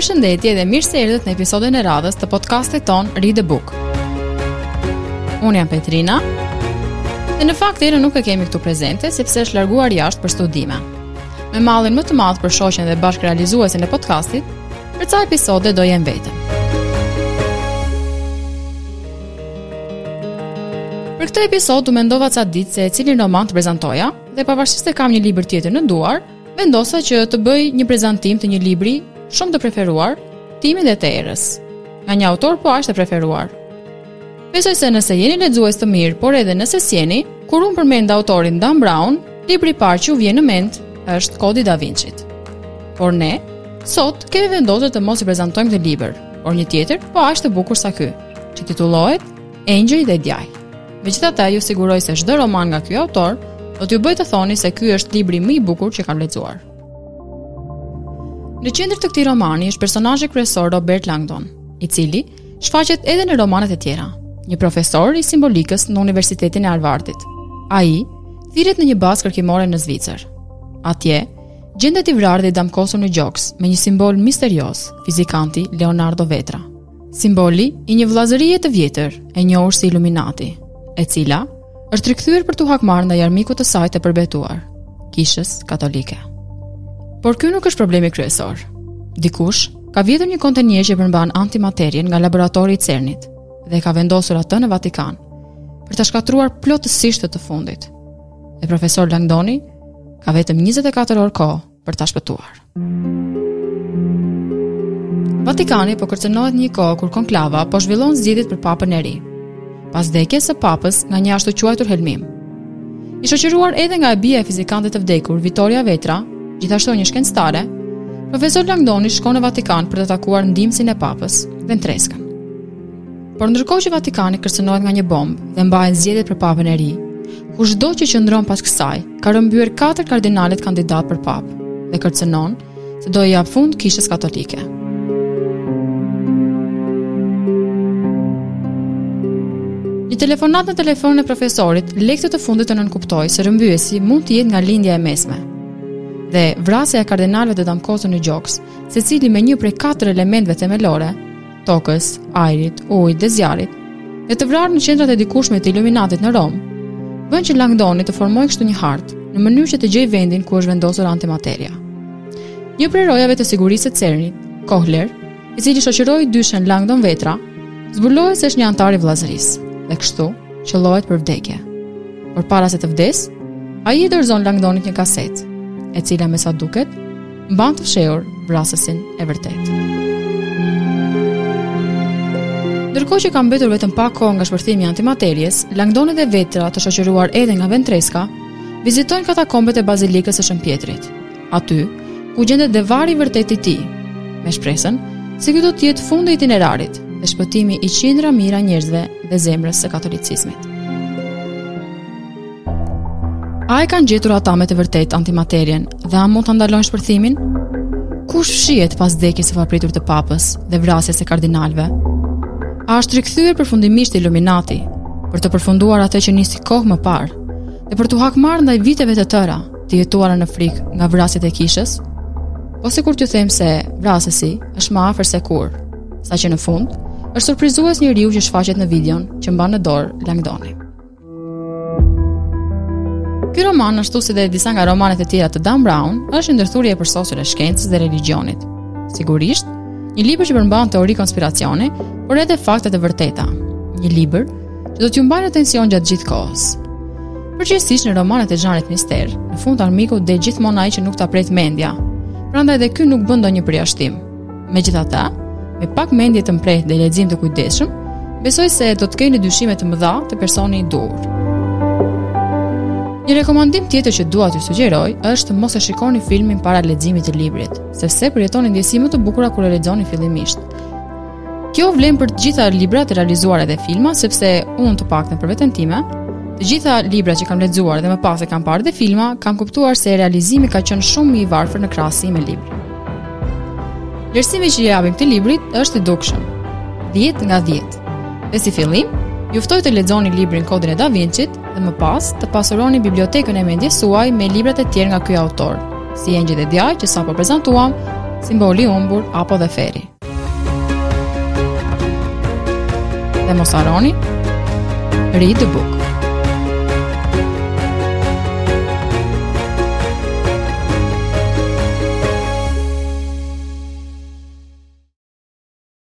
Përshëndetje dhe mirë se erdhët në episodin e radhës të podcastit tonë Read the Book. Unë jam Petrina. Dhe në fakt Erën nuk e kemi këtu prezente sepse është larguar jashtë për studime. Me mallin më të madh për shoqen dhe bashkërealizuesen e podcastit, për ca episode do jem vetëm. Për këtë episod u mendova ca ditë se cilin roman të prezantoja dhe pavarësisht se kam një libër tjetër në duar, vendosa që të bëj një prezantim të një libri shumë të preferuar, timi dhe të Erës, nga një autor po aq të preferuar. Besoj se nëse jeni lexues të mirë, por edhe nëse s'jeni, kur unë përmend autorin Dan Brown, libri i parë që ju vjen në mend është Kodi i Da Vinci-t. Por ne, sot, kemi vendosur të mos ju prezantojmë këtë libër, por një tjetër po aq të bukur sa ky, që titullohet Engjëj dhe Djaj. Megjithatë, ju siguroj se çdo roman nga ky autor do t'ju bëjë të thoni se ky është libri më i bukur që kam lexuar. Në qendër të këtij romani është personazhi kryesor Robert Langdon, i cili shfaqet edhe në romanet e tjera, një profesor i simbolikës në Universitetin e Harvardit. Ai thirret në një bazë kërkimore në Zvicër. Atje gjendet i vrarë dhe i damkosur në gjoks me një simbol misterioz, fizikanti Leonardo Vetra. Simboli i një vëllazërie të vjetër, e njohur si Illuminati, e cila është rikthyer për t'u hakmarrë ndaj armikut të saj të përbetuar, kishës katolike. Por ky nuk është problemi kryesor. Dikush ka vjedhur një kontenier që përmban antimaterien nga laboratori i CERN-it dhe e ka vendosur atë në Vatikan për ta shkatërruar plotësisht këtë të fundit. E profesor Langdoni ka vetëm 24 orë kohë për ta shpëtuar. Vatikani po kërcënohet në një kohë kur konklava po zhvillon zgjedhjet për papën e ri. Pas vdekjes së papës nga një i ashtuquajtur helmim. I shoqëruar edhe nga e bija e fizikantit të vdekur Vitoria Vetra, gjithashtu një shkencëtare, profesor Langdoni shkon në Vatikan për të takuar ndihmësin e papës, Ventrescën. Por ndërkohë që Vatikani kërcënohet nga një bombë dhe mbahen zgjedhjet për papën e ri, kushdo që qëndron pas kësaj ka rrëmbyer katër kardinalët kandidatë për papë dhe kërcënon se do i japë fund kishës katolike. Një telefonatë në telefonin e profesorit, lë këtë të fundit të nënkuptojë se rrëmbyesi mund të jetë nga lindja e mesme, dhe vrasja e kardinalëve të damkosur në gjoks, secili me një prej katër elementëve themelore, tokës, ajrit, ujit dhe zjarrit, dhe të vrarë në qendrat e dikurshme të Illuminatit në Romë, bën që Langdoni të formojë kështu një hartë, në mënyrë që të gjejë vendin ku është vendosur antimateria. Një prej rojeve të sigurisë së CERN-it, Kohler, i cili shoqëroi dyshen Langdon Vetra, zbulohet se është një anëtar i vëllazërisë dhe kështu qëllohet për vdekje. Por para se të vdesë, ai i dorëzon Langdonit një kasetë, e cila me sa duket mban të fshehur vrasësin e vërtetë. Ndërkohë që ka mbetur vetëm pak kohë nga shpërthimi i antimateries, Langdon edhe Vetra të shoqëruar edhe nga Ventreska vizitojnë katakombet e bazilikës së Shën Pjetrit. Aty, ku gjendet dhe varri i vërtetë i tij, me shpresën se ky do të jetë fundi i itinerarit dhe shpëtimi i qindra mijëra njerëzve dhe zemrës së katolicizmit. A e kanë gjetur ata me të vërtetë antimaterien dhe a mund ta ndalojnë shpërthimin? Kush fshihet pas vdekjes së papritur të papës dhe vrasjes së kardinalëve? A është rikthyer përfundimisht Iluminati për të përfunduar atë që nisi kohë më parë dhe për t'u hakmarrë ndaj viteve të tëra të jetuara në frikë nga vrasjet e kishës? Po sikur t'ju them se vrasësi është më afër se kurrë, saqë në fund, është surprizues njeriu që shfaqet në videon që mban në dorë Langdoni. Ky roman, ashtu si dhe disa nga romanet e tjera të Dan Brown, është një ndërthurje e përsosur e shkencës dhe religjionit. Sigurisht, një libër që përmban teori konspiracioni, por edhe fakte të vërteta. Një libër që do t'ju mbajë në tension gjatë gjithë kohës. Përgjithësisht në romanet e xhanrit mister, në fund armiku del gjithmonë ai që nuk ta pret mendja. Prandaj edhe ky nuk bën ndonjë përjashtim. Megjithatë, me pak mendje të mprehtë dhe lexim të kujdesshëm, besoj se do të keni dyshime të mëdha te personi i duhur. Një rekomandim tjetër që dua t'ju sugjeroj është mos e shikoni filmin para leximit të librit, sepse përjetoni ndjesi më të bukura kur e lexoni fillimisht. Kjo vlen për të gjitha librat e realizuar edhe filma, sepse unë të paktën për veten time, të gjitha librat që kam lexuar dhe më pas i kam parë dhe filma, kam kuptuar se realizimi ka qenë shumë më i varfër në krahasim me librin. Vlerësimi që i japim këtij librit është i dukshëm. 10 nga 10. Dhe si fillim, ju ftoj të lexoni librin Kodin e Da Vinci-t dhe më pas të pasuroni bibliotekën e mendjes suaj me librat e tjerë nga ky autor, si Engjëj dhe Djaj që sapo prezantuam, Simboli i humbur apo dhe Ferri. Dhe mos harroni, read the book.